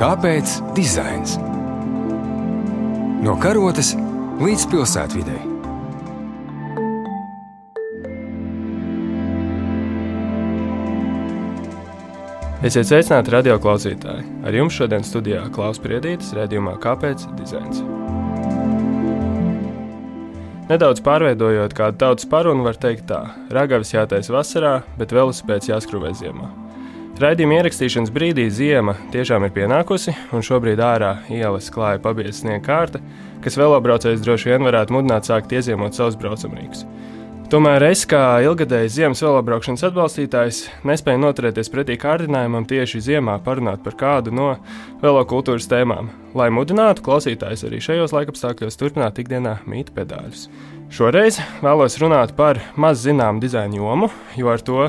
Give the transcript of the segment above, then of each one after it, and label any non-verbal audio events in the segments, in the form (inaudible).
Kāpēc dizains? No karotes līdz pilsētvidai. Esiet sveicināti radio klausītāji. Ar jums šodien studijā Klaus Priedītis, redzējumā Kāpēc dizains. Nedaudz pārveidojot kādu tautas parunu, var teikt tā: ragavas jātaisa vasarā, bet velosipēds jāskrūvē ziemā. Raidījuma ierakstīšanas brīdī ziema tiešām ir pienākusi, un šobrīd ārā ielas klāja pabiezta sniega kārta, kas velobraucējs droši vien varētu mudināt sākt ieziemot savus braucamrīkus. Tomēr es, kā ilgadējs ziemas velobraukšanas atbalstītājs, nespēju noturēties pretī kārdinājumam tieši ziemā parunāt par kādu no velokultūras tēmām, lai mudinātu klausītājus arī šajos laikapstākļos turpināt ikdienā mīt pedāļus. Šoreiz vēlos runāt par maz zināmu dizaina jomu, jo ar to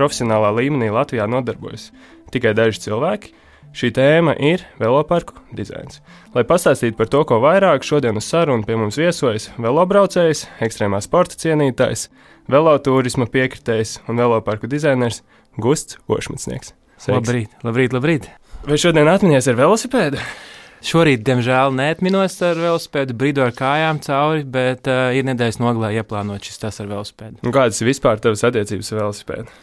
profesionālā līmenī Latvijā nodarbojas tikai daži cilvēki. Šī tēma ir veloparku dizains. Lai pastāstītu par to, ko vairāk, šodien uz sarunu pie mums viesojas velobraucējs, ekstrēmā sporta cienītājs, velotūrisma piekritējs un veloparku dizainers Gusts Ošmitsnieks. Labrīt, labrīt, labrīt! Vai šodien atminies ar velosipēdu? Šorīt, diemžēl, neatminos ar velosipēdu, bridu ar kājām cauri, bet uh, ir nedēļas nogalē ieplānot šis tas ar velosipēdu. Un kādas ir vispār tavas attiecības ar velosipēdu?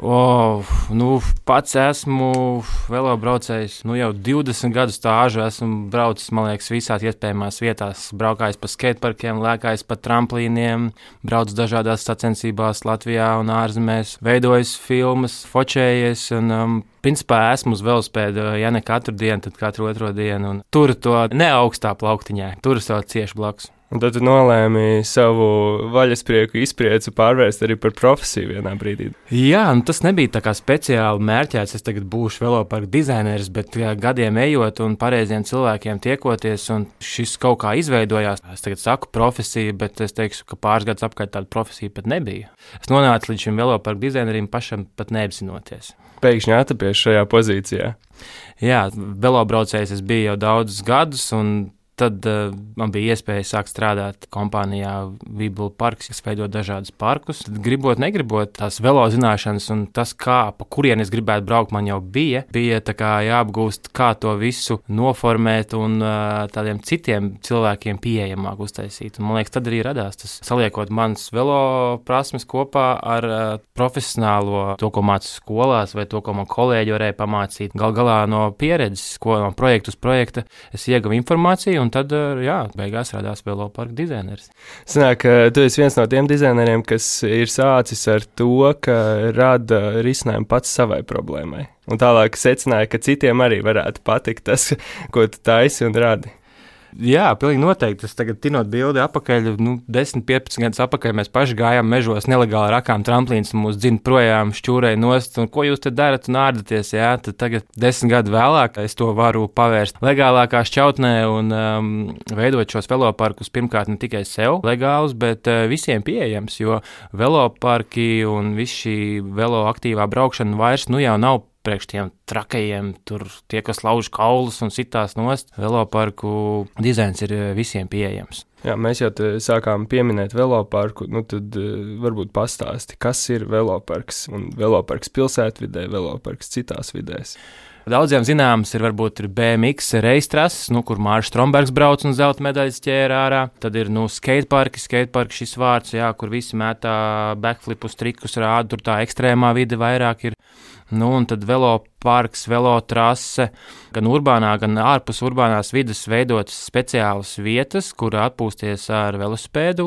Oh, nu, pats esmu velobraucējs, nu jau 20 gadu stāžu esmu braucis, man liekas, visās iespējamās vietās. Braukājis pa skateparkiem, lēkājis pa tramplīniem, braucis dažādās sacensībās Latvijā un ārzemēs, veidojis filmas, fočējies. Un, um, Principā esmu uz velospēda, ja ne katru dienu, tad katru otro dienu. Tur to ne augstā plauktiņā, tur savu cieši blakus. Un tad tu nolēmi savu vaļasprieku izprieci pārvērst arī par profesiju vienā brīdī. Jā, nu tas nebija tā kā speciāli mērķēts. Es tagad būšu veloparka dizaineris, bet gadiem ejot un pareiziem cilvēkiem tiekoties, un šis kaut kā izveidojās. Es tagad saku profesija, bet es teikšu, ka pāris gadus apkārt tāda profesija pat nebija. Es nonācu līdz šim veloparka dizainerim pašam pat neapzinoties. Pēkšņi atrapies šajā pozīcijā. Jā, velobraucējs es biju jau daudzus gadus, un Tad uh, man bija iespēja sākt strādāt kompānijā Vībula parks, kas veido dažādus parkus. Tad, gribot, negribot, tās velo zināšanas un tas, kā, pa kurien es gribētu braukt, man jau bija. Bija jāapgūst, kā to visu noformēt un uh, tādiem citiem cilvēkiem pieejamāk uztaisīt. Un, man liekas, tad arī radās tas saliekot manas velo prasmes kopā ar uh, profesionālo, to, ko mācīju skolās, vai to, ko man kolēģi varēja pamācīt. Gal galā no pieredzes, ko no projekta uz projekta es ieguvu informāciju un tad, eh, jā, beigās radās veloparka dizaineris. Sanāk, tu esi viens no tiem dizaineriem, kas ir sācis ar to, ka rada risinājumu pats savai problēmai. Un tālāk secināja, ka citiem arī varētu patikt tas, ko tu taisi un radi. Jā, pilnīgi noteikti. Es tagad tinot bildi atpakaļ, nu, 10, 15 gadus atpakaļ mēs paši gājām mežos, nelegāli rakām tramplīns, un mūs dzina projām, šķūrēja nost, un ko jūs te darat un ārdaties, jā, tad tagad, desmit gadu vēlāk, es to varu pavērst legālākā šķautnē un um, veidot šos veloparkus pirmkārt ne tikai sev legālus, bet uh, visiem pieejams, jo veloparki un viss šī velo aktīvā braukšana vairs nu jau nav priekš tiem trakajiem, tur tie, kas lauž kaulus un citās nost. Veloparku dizains ir eh, visiem pieejams. Jā, mēs jau sākām pieminēt veloparku. Nu, tad uh, varbūt pastāsti, kas ir veloparks un veloparks pilsētvidē, veloparks citās vidēs. Daudziem zināms ir varbūt ir BMX reiztrases, nu, kur Mārcis Strombergs brauc un zelta medaļas ķēra ārā. Tad ir nu, skateparki, skateparki šis vārds, jā, kur visi metā backflipus, trikus rāda, tur tā ekstrēmā vide vairāk ir. Nu, un tad veloparks, velotrase, gan urbānā, gan ārpus urbānās vidas veidotas speciālas vietas, kur atpūsties ar velosipēdu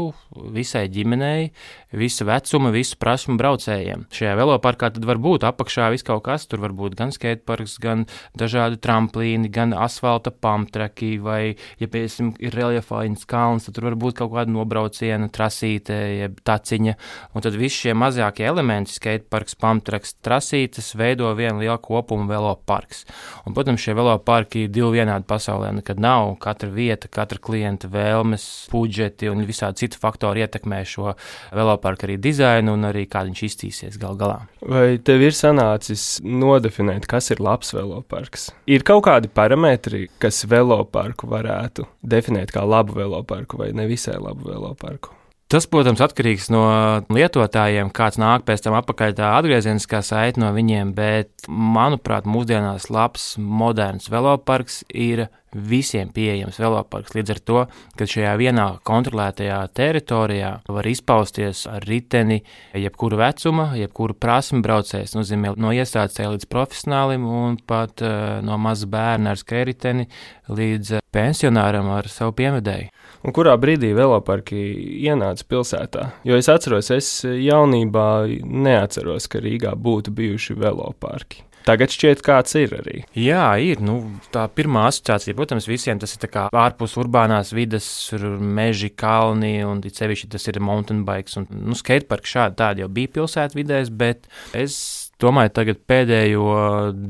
visai ģimenei, visa vecuma, visu prasmu braucējiem. Šajā veloparkā tad var būt apakšā viss kaut kas, tur var būt gan skateparks, gan dažādi tramplīni, gan asfalta pamtraki, vai, ja, piemēram, ir reliefains kalns, tad tur var būt kaut kāda nobrauciena, trasīte, jeb taciņa, un tad visi šie mazākie elementi, skateparks, pamtraks, trasītes, veido vienu lielu kopumu veloparks. Un, protams, šie veloparki ir divi vienādi pasaulē. Nekad nav katra vieta, katra klienta vēlmes, budžeti un visādi citi faktori ietekmē šo veloparku arī dizainu un arī kā viņš izcīsies gal galā. Vai tev ir sanācis nodefinēt, kas ir labs veloparks? Ir kaut kādi parametri, kas veloparku varētu definēt kā labu veloparku vai nevisai labu veloparku? Tas, protams, atkarīgs no lietotājiem, kāds nāk pēc tam atpakaļ tā atgriezeniskā saite no viņiem, bet, manuprāt, mūsdienās labs, moderns veloparks ir visiem pieejams veloparks. Līdz ar to, ka šajā vienā kontrolētajā teritorijā var izpausties ar riteni jebkura vecuma, jebkura prasme braucējs, nozīmē no iestādes līdz profesionālim un pat uh, no maza bērna ar skēriteni līdz pensionāram ar savu piemedēju. Un kurā brīdī veloparki ienāca pilsētā? Jo es atceros, es jaunībā neatceros, ka Rīgā būtu bijuši veloparki. Tagad šķiet, kāds ir arī. Jā, ir. Nu, tā pirmā asociācija, protams, visiem tas ir ārpus urbānās vidas, meži, kalni, un sevišķi tas ir mountain bikes. Un, nu, skateparks šādi tādi jau bija pilsētvidēs, bet es domāju, tagad pēdējo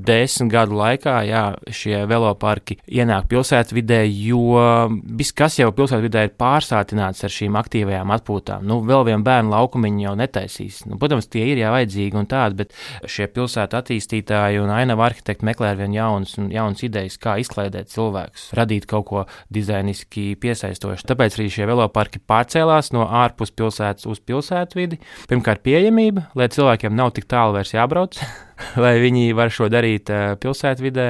desmit gadu laikā jā, šie veloparki ienāk pilsētvidē, jo viss, kas jau pilsētvidē ir pārsātināts ar šīm aktīvajām atpūtām. Nu, vēl vienu bērnu laukumiņu jau netaisīs. Nu, protams, tie ir jau vajadzīgi un tādi, bet šie pilsētu attīstītāji un ainavu arhitekti meklē ar vien jaunas, jaunas idejas, kā izklaidēt cilvēkus, radīt kaut ko dizainiski piesaistošu. Tāpēc arī šie veloparki pārcēlās no ārpus pilsētas uz pilsētvidi. Pirmkārt, pieejamība, lai cilvēkiem nav tik tālu vairs jābrauc dobroć. (laughs) lai viņi var šo darīt uh, pilsētvidē,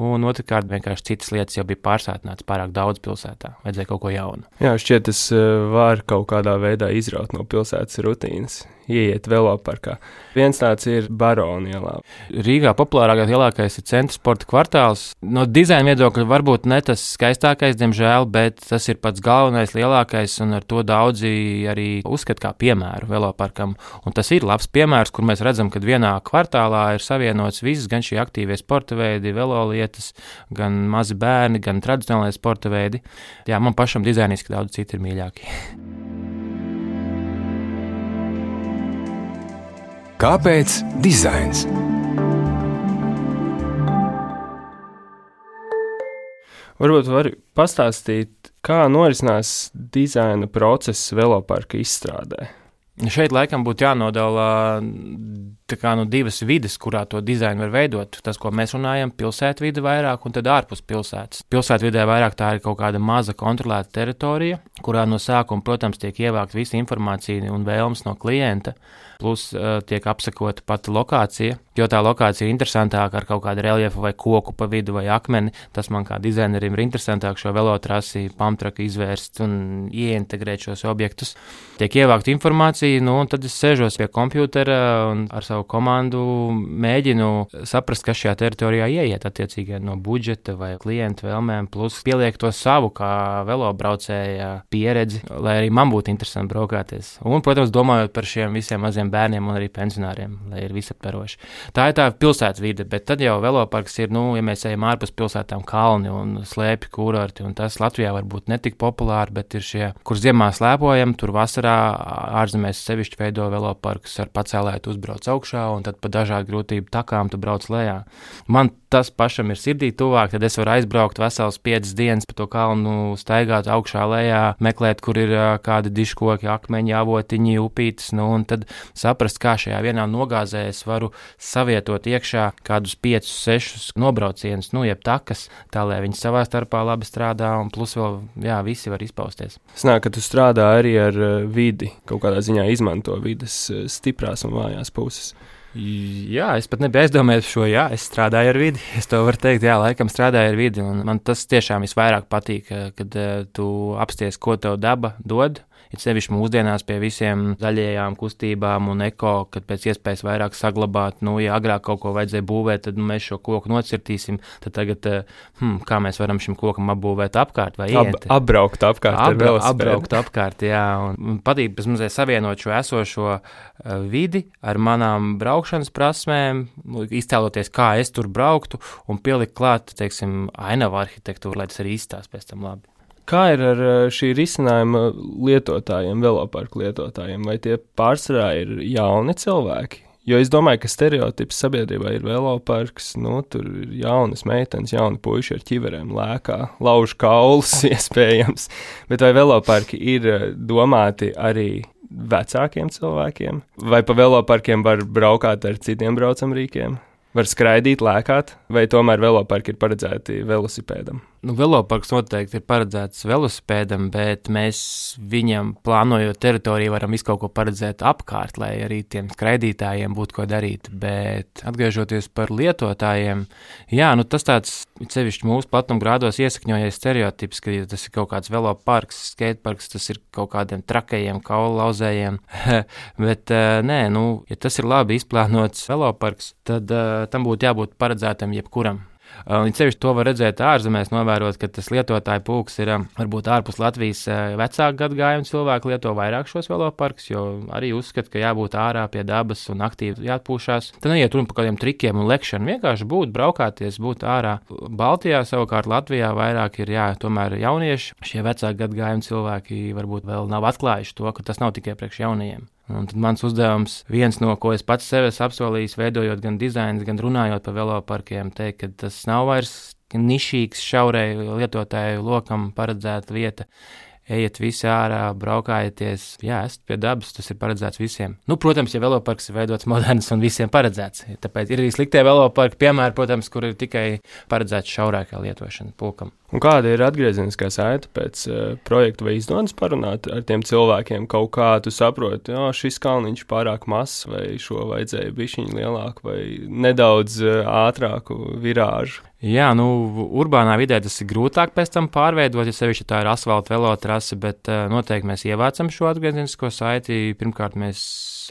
un otrkārt, vienkārši citas lietas jau bija pārsātināts pārāk daudz pilsētā. Vajadzēja kaut ko jaunu. Jā, šķiet, tas uh, var kaut kādā veidā izraut no pilsētas rutīnas ieiet veloparkā. Viens tāds ir Barona ielā. Rīgā populārākais lielākais ir centra sporta kvartāls. No dizaina viedokļa varbūt ne tas skaistākais, diemžēl, bet tas ir pats galvenais, lielākais, un ar to daudzi arī uzskata kā piemēru veloparkam. Un tas ir labs piemērs, kur mēs redzam, ka vienā kvartālā ir savienots viss, gan šie aktīvie sporta veidi, velolietas, gan mazi bērni, gan tradicionālajie sporta veidi. Jā, man pašam dizainiski daudz citi ir mīļāki. (laughs) Kāpēc dizains? Varbūt var pastāstīt, kā norisinās dizaina process veloparka izstrādē. Šeit laikam būtu jānodala kā, nu, divas vidas, kurā to dizainu var veidot. Tas, ko mēs runājam, pilsētvide vairāk un tad ārpus pilsētas. Pilsētvidē vairāk tā ir kaut kāda maza kontrolēta teritorija, kurā no sākuma, protams, tiek ievākta visa informācija un vēlmes no klienta, plus uh, tiek apsakota pati lokācija. Jo tā lokācija ir interesantāka ar kaut kādu reljefu vai koku pa vidu vai akmeni. Tas man kā dizainerim ir interesantāk šo velotrasi, pamtraku izvērst un ieintegrēt šos objektus. Tiek ievākta informācija, nu, un tad es sēžos pie kompjutera un ar savu komandu mēģinu saprast, kas šajā teritorijā ieiet attiecīgi no budžeta vai klientu vēlmēm, plus pieliek to savu kā velobraucēja pieredzi, lai arī man būtu interesanti braukāties. Un, protams, domājot par šiem visiem maziem bērniem un arī pensionāriem, lai ir visaptveroši. Tā ir tā pilsētas vide, bet tad jau veloparks ir, nu, ja mēs ejam ārpus pilsētām, kalni un slēpju kurorti. Tas Latvijā varbūt netik populāri, bet ir šie, kur ziemā slēpojam, tur vasarā ārzemēs sevišķi veido veloparkus ar pacēlētu uzbrauc augšā un tad pa dažādu grūtību takām tu brauc lejā. Man tas pašam ir sirdī tuvāk, tad es varu aizbraukt vesels piecas dienas pa to kalnu, staigāt augšā lejā, meklēt, kur ir kādi diškoki, akmeņi, avotiņi, upītes, nu, un tad saprast, kā šajā vienā nogāzē es varu savietot iekšā kādus 5, 6 nobraucienus, nu, jeb takas, tā lai viņi savā starpā labi strādā, un plus vēl, jā, visi var izpausties. Snāk, ka tu strādā arī ar vidi, kaut kādā ziņā izmanto vidas stiprās un vājās puses. Jā, es pat nebiju aizdomējies par šo. Jā, es strādāju ar vidi. Es to varu teikt, jā, laikam strādāju ar vidi. Man tas tiešām visvairāk patīk, kad uh, tu apsties, ko tev daba dod. Ir sevišķi mūsdienās pie visiem zaļajām kustībām un eko, kad pēc iespējas vairāk saglabāt. Nu, ja agrāk kaut ko vajadzēja būvēt, tad nu, mēs šo koku nocirtīsim. Tad tagad, eh, hmm, kā mēs varam šim kokam apbūvēt apkārt vai Ab, apbraukt apkārt? Abra, apbraukt apkārt, jā. Un patīk pēc mazliet savienot šo esošo uh, vidi ar manām braukšanas prasmēm, iztēloties, kā es tur brauktu un pielikt klāt, teiksim, ainavu arhitektūru, lai tas arī izstāsta pēc tam labi. Kā ir ar eh, šī risinājuma lietotājiem, veloparku lietotājiem? Vai tie pārsvarā ir jauni cilvēki? Jo es domāju, ka stereotips sabiedrībā ir veloparks, nu, tur ir jaunas meitenes, jauni puiši ar ķiverēm, lēkā, lauž kaulus, (laughs) iespējams. Bet vai veloparki ir eh, domāti arī vecākiem cilvēkiem? Vai pa veloparkiem var braukāt ar citiem braucamrīkiem? Var skraidīt, lēkāt, vai tomēr veloparki ir paredzēti velosipēdam? Nu, veloparks noteikti ir paredzēts velosipēdam, bet mēs viņam plānojot teritoriju varam visu kaut ko paredzēt apkārt, lai arī tiem skraidītājiem būtu ko darīt. Bet atgriežoties par lietotājiem, jā, nu, tas tāds sevišķi mūsu platumgrādos iesakņojies stereotips, ka ja tas ir kaut kāds veloparks, skateparks, tas ir kaut kādiem trakajiem, kaulu lauzējiem. (laughs) bet uh, nē, nu, ja tas ir labi izplānots veloparks, tad uh, tam būtu jābūt paredzētam jebkuram. Līdz sevišķi to var redzēt ārzemēs, novērot, ka tas lietotāju pulks ir varbūt ārpus Latvijas vecāku gadagājumu cilvēku lieto vairāk šos veloparkus, jo arī uzskata, ka jābūt ārā pie dabas un aktīvi jāatpūšās. Tad neiet runa par kādiem trikiem un lekšanu, vienkārši būt, braukāties, būt ārā. Baltijā savukārt Latvijā vairāk ir jā, tomēr jaunieši, šie vecāku gadagājumu cilvēki varbūt vēl nav atklājuši to, ka tas nav tikai priekš jaunajiem. Un tad mans uzdevums, viens no ko es pats sev esmu apsolījis, veidojot gan dizainu, gan runājot par veloparkiem, teikt, ka tas nav vairs nišīgs, šaurai lietotāju lokam paredzēta vieta. Ejiet visi ārā, braukājieties, jā, esat pie dabas, tas ir paredzēts visiem. Nu, protams, ja veloparks ir veidots moderns un visiem paredzēts, tāpēc ir arī sliktie veloparki, piemēram, protams, kur ir tikai paredzēts šaurākā lietošana pulkam. Un kāda ir atgriezeniskā saite pēc uh, projekta, vai izdodas parunāt ar tiem cilvēkiem? Kaut kā tu saproti, ka šis kalniņš ir pārāk mazs, vai šo vajadzēja bišķiņu lielāku, vai nedaudz uh, ātrāku virāžu. Jā, nu, urbānā vidē tas ir grūtāk pēc tam pārveidot, ja sevišķi tā ir asfalta velotrase, bet uh, noteikti mēs ievācam šo atgriezenisko saiti. Pirmkārt, mēs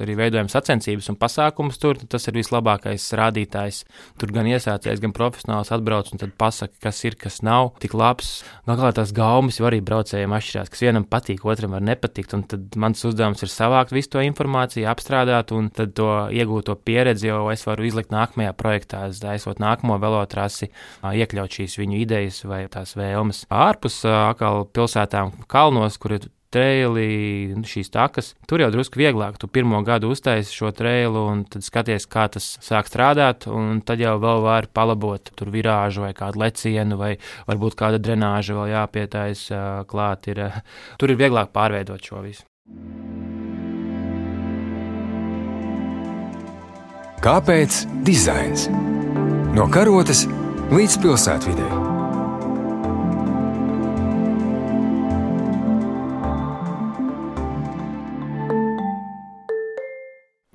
arī veidojam sacensības un pasākumus tur, tas ir vislabākais rādītājs. Tur gan iesācējs, gan profesionāls atbrauc un pasaka, kas ir, kas nav tik labs. Galā tās gaumas jau arī braucējiem atšķirās, kas vienam patīk, otram var nepatikt. Un tad mans uzdevums ir savākt visu to informāciju, apstrādāt un tad to iegūto pieredzi jau es varu izlikt nākamajā projektā, aizsot nākamo velotrasi, iekļaut šīs viņu idejas vai tās vēlmes. Ārpus atkal pilsētām kalnos, kur ir treili, šīs takas. Tur jau drusku vieglāk. Tu pirmo gadu uztaisīji šo treilu, un tad skaties, kā tas sāk strādāt. Tad jau vēl var palabot tur virāžu vai kādu lecienu, vai varbūt kāda drenāža vēl jāpietājas klāt. Ir, tur ir vieglāk pārveidot šo visu. Kāpēc dizains? No karotes līdz pilsētvidē.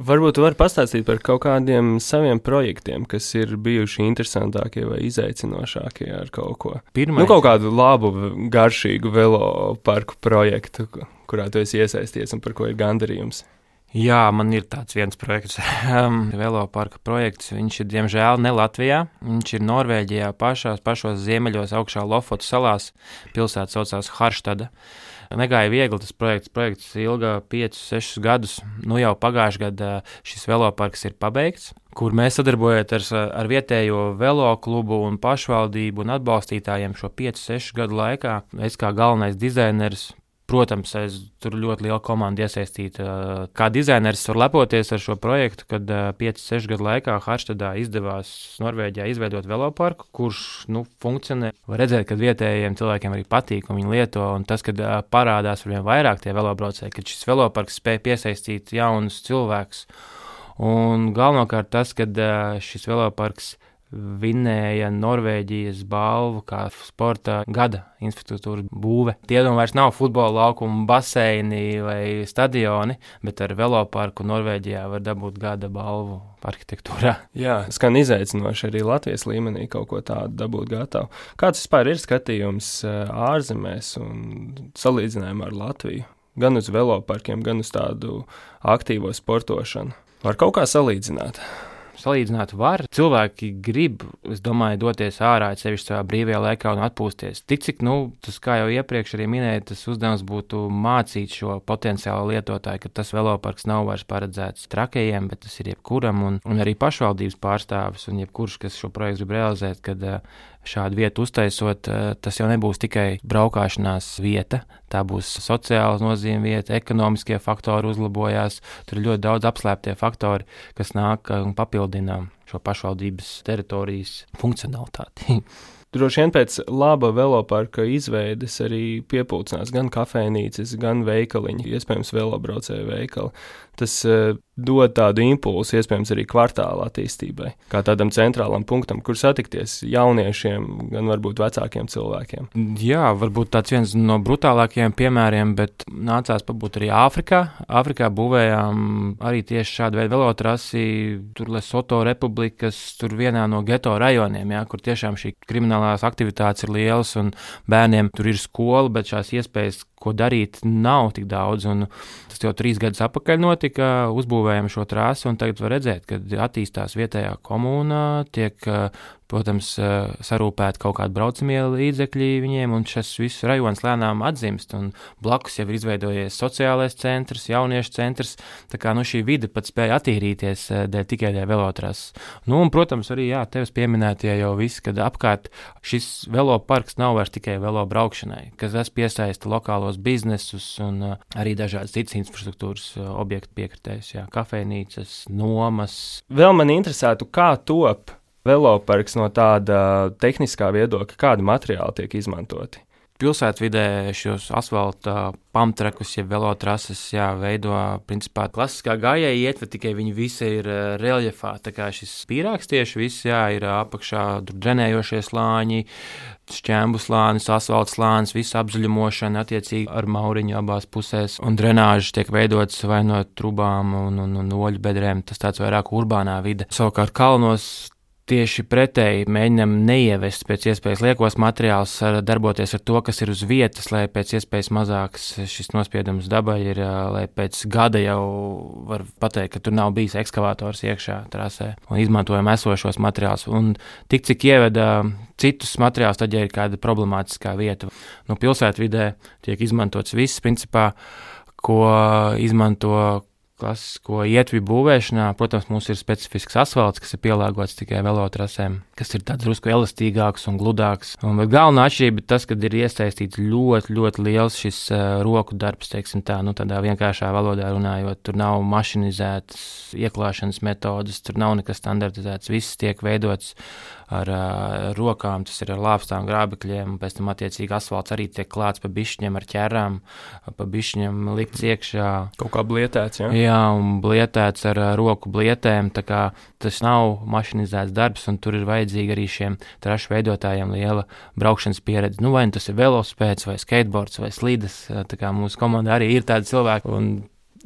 Varbūt jūs varat pastāstīt par kaut kādiem saviem projektiem, kas ir bijuši interesantākie vai izaicinošākie ar kaut ko. Pirmais. Nu, kaut kādu labu, garšīgu velo parku projektu, kurā tu esi iesaisties un par ko ir gandarījums. Jā, man ir tāds viens projekts, (laughs) veloparka projekts. Viņš ir diemžēl ne Latvijā. Viņš ir Norvēģijā, pašās, pašos ziemeļos, augšā Lofotu salās. Pilsēta saucās Harštada. Uh, negāja viegli. Tas projekts, projekts ilga 5, 6 gadus. Nu, jau pagājušajā gadā šis veloparks ir pabeigts, kur mēs sadarbojamies ar, ar vietējo velo klubu un pašvaldību un atbalstītājiem šo 5, 6 gadu laikā. Es kā galvenais dizainers Protams, es tur ļoti liela komanda iesaistīta. Kā dizaineris var lepoties ar šo projektu, kad 5-6 gadu laikā Harštadā izdevās Norvēģijā izveidot veloparku, kurš nu, funkcionē. Var redzēt, ka vietējiem cilvēkiem arī patīk un viņi lieto. Un tas, kad parādās ar vien vairāk tie velobraucēji, kad šis veloparks spēj piesaistīt jaunus cilvēkus. Un galvenokārt tas, ka šis veloparks vinēja Norvēģijas balvu kā sporta gada infrastruktūras būve. Tie jau vairs nav futbola laukumi, baseini vai stadioni, bet ar veloparku Norvēģijā var dabūt gada balvu arhitektūrā. Jā, skan izaicinoši arī Latvijas līmenī kaut ko tādu dabūt gatavu. Kāds vispār ir skatījums eh, ārzemēs un salīdzinājumā ar Latviju? Gan uz veloparkiem, gan uz tādu aktīvo sportošanu. Var kaut kā salīdzināt salīdzināt var. Cilvēki grib, es domāju, doties ārā, sevišķi savā brīvajā laikā un atpūsties. Tik cik, nu, tas, kā jau iepriekš arī minēju, tas uzdevums būtu mācīt šo potenciālo lietotāju, ka tas veloparks nav vairs paredzēts trakējiem, bet tas ir jebkuram, un, un arī pašvaldības pārstāvis un jebkurš, kas šo projektu grib realizēt, kad uh, šādu vietu uztaisot, eh, tas jau nebūs tikai braukšanās vieta, tā būs sociāla nozīme vieta, ekonomiskie faktori uzlabojās. Tur ir ļoti daudz apslēptie faktori, kas nāk un papildina šo pašvaldības teritorijas funkcionalitāti. (laughs) Droši vien pēc laba veloparka izveides arī piepildās gan kafejnīcas, gan veikaliņi, iespējams, velobraucēju veikali. Tas uh, dod tādu impulsu, iespējams, arī kvartāla attīstībai, kā tādam centrālam punktam, kur satikties jauniešiem, gan varbūt vecākiem cilvēkiem. Jā, varbūt tāds viens no brutālākajiem piemēriem, bet nācās pabūt arī Āfrikā. Āfrikā būvējām arī tieši šādu veidu velotrasi, tur Lesoto republikas, tur vienā no geto rajoniem, jā, kur tiešām šī kriminālās aktivitātes ir lielas un bērniem tur ir skola, bet šās iespējas ko darīt, nav tik daudz. Un tas jau trīs gadus atpakaļ notika, uzbūvējām šo trasi, un tagad var redzēt, ka attīstās vietējā komunā, tiek protams, sarūpēti kaut kādi braucamie līdzekļi viņiem, un šis viss rajons lēnām atzimst. Blakus jau ir izveidojies sociālais centrs, jauniešu centrs. Tā kā nu, šī vide pat spēja attīrīties dēļ tikai dēļ velotrās. Nu, un, protams, arī jā, tevis pieminētie jau viss, kad apkārt šis veloparks nav vairs tikai velo braukšanai, kas tas piesaista lokālos biznesus un arī dažādas citas infrastruktūras objektu piekritējus, kafejnīcas, nomas. Vēl man interesētu, kā top veloparks no tāda tehniskā viedokļa, kādi materiāli tiek izmantoti? Pilsētvidē šos asfalta pamtrekus, ja velotrases, jā, veido principā klasiskā gājēja ietve, tikai viņi visi ir uh, reljefā. Tā kā šis pīrāgs tieši viss, jā, ir apakšā drenējošie slāņi, šķēmu slānis, asfalta slānis, visa apzaļumošana attiecīgi ar mauriņu abās pusēs, un drenāžas tiek veidotas vai no trubām un, un, un oļu bedrēm. Tas tāds vairāk urbānā vide. Savukārt kalnos Tieši pretēji mēģinam neievest pēc iespējas liekos materiālus, darboties ar to, kas ir uz vietas, lai pēc iespējas mazāks šis nospiedums dabai ir, lai pēc gada jau var pateikt, ka tur nav bijis ekskavators iekšā trasē un izmantojam esošos materiālus. Un tik cik ieveda citus materiālus, tad, ja ir kāda problemātiskā vieta, nu, pilsētvidē tiek izmantots viss, principā, ko izmanto klasisko ietvi būvēšanā, protams, mums ir specifisks asfalts, kas ir pielāgots tikai velotrasēm, kas ir tāds drusku elastīgāks un gludāks. Un, galvenā atšķirība ir tas, ka ir iesaistīts ļoti, ļoti liels šis uh, roku darbs, teiksim tā, nu tādā vienkāršā valodā runājot. Tur nav mašinizētas ieklāšanas metodas, tur nav nekas standartizēts, viss tiek veidots ar uh, rokām, tas ir ar lāpstām, grābekļiem, un pēc tam attiecīgi asfalts arī tiek klāts pa bišķiņiem ar ķērām, pa bišķiņiem likts iekšā. Kaut kā blietēts, jā. Jā, un blietēts ar uh, roku blietēm, tā kā tas nav mašinizēts darbs, un tur ir vajadzīga arī šiem trašu veidotājiem liela braukšanas pieredze. Nu, vai nu tas ir velospēds, vai skateboards, vai slīdes, tā kā mūsu komandā arī ir tādi cilvēki, un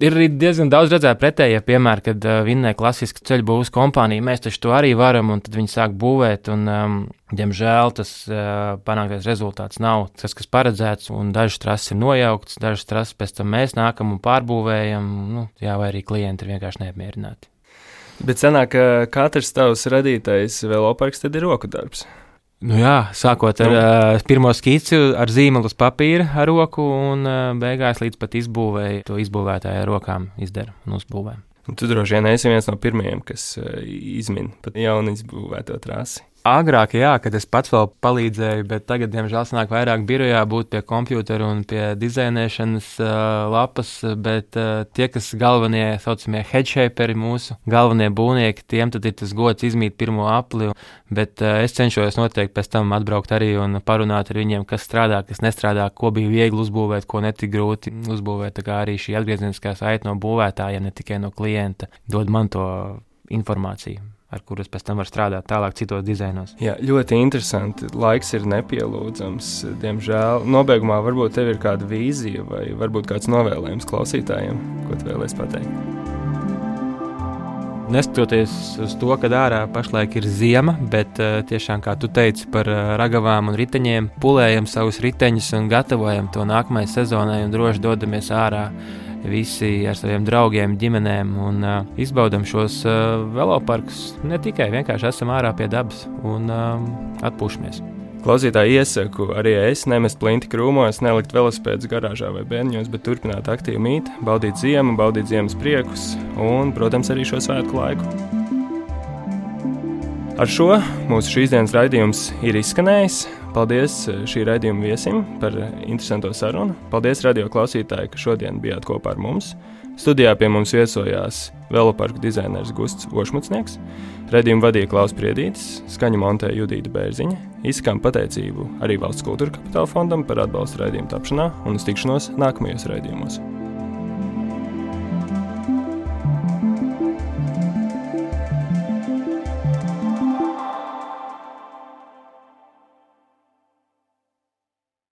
ir arī diezgan daudz redzēju pretējie piemēri, kad uh, vinnē klasiski ceļu būvniecības kompānija. Mēs taču to arī varam, un tad viņi sāk būvēt. Un, um, diemžēl tas uh, panāktais rezultāts nav tas, kas paredzēts. Dažas trases ir nojauktas, dažas trases pēc tam mēs nākam un pārbūvējam. Nu, jā, vai arī klienti ir vienkārši neapmierināti. Bet sanāk, ka katrs tavs radītais veloparks tad ir roku darbs. Nu jā, sākot ar nu. uh, pirmo skici, ar zīmolu uz papīra, ar roku, un uh, beigās līdz pat izbūvēju to izbūvētāju ar rokām izdara un uzbūvē. Un tu droši vien esi viens no pirmajiem, kas uh, izmin pat jaunu izbūvēto trasi. Agrāk, jā, kad es pats vēl palīdzēju, bet tagad, diemžēl, sanāk vairāk birojā būt pie kompjutera un pie dizainēšanas uh, lapas, bet uh, tie, kas galvenie, saucamie headshaperi, mūsu galvenie būvnieki, tiem tad ir tas gods izmīt pirmo apli, bet uh, es cenšos noteikti pēc tam atbraukt arī un parunāt ar viņiem, kas strādā, kas nestrādā, ko bija viegli uzbūvēt, ko netik grūti uzbūvēt. Tā kā arī šī atgriezeniskā saite no būvētāja, ne tikai no klienta, dod man to informāciju ar kuras pēc tam var strādāt tālāk citos dizainos. Jā, ļoti interesanti. Laiks ir nepielūdzams, diemžēl. Nobeigumā varbūt tev ir kāda vīzija vai varbūt kāds novēlējums klausītājiem, ko tu vēlēsi pateikt. Neskatoties uz to, ka ārā pašlaik ir ziema, bet uh, tiešām, kā tu teici par uh, ragavām un riteņiem, pulējam savus riteņus un gatavojam to nākamajai sezonai un droši dodamies ārā visi ar saviem draugiem, ģimenēm un uh, izbaudām šos uh, veloparkus. Ne tikai vienkārši esam ārā pie dabas un um, atpūšamies. Klausītāji iesaku arī es nemest plinti krūmos, nelikt velosipēdus garāžā vai bērņos, bet turpināt aktīvi mīt, baudīt ziemu, baudīt ziemas priekus un, protams, arī šo svētku laiku. Ar šo mūsu šīsdienas raidījums ir izskanējis. Paldies eh, šī raidījuma viesim par eh, interesanto sarunu. Paldies, radio klausītāji, ka šodien bijāt kopā ar mums. Studijā pie mums viesojās veloparku dizainers Gusts Ošmucnieks, raidījumu vadīja Klaus Priedītis, skaņu montēja Judīta Bērziņa. Izsakām pateicību arī Valsts kultūra kapitāla fondam par atbalstu raidījumu tapšanā un uz tikšanos nākamajos raidījumos.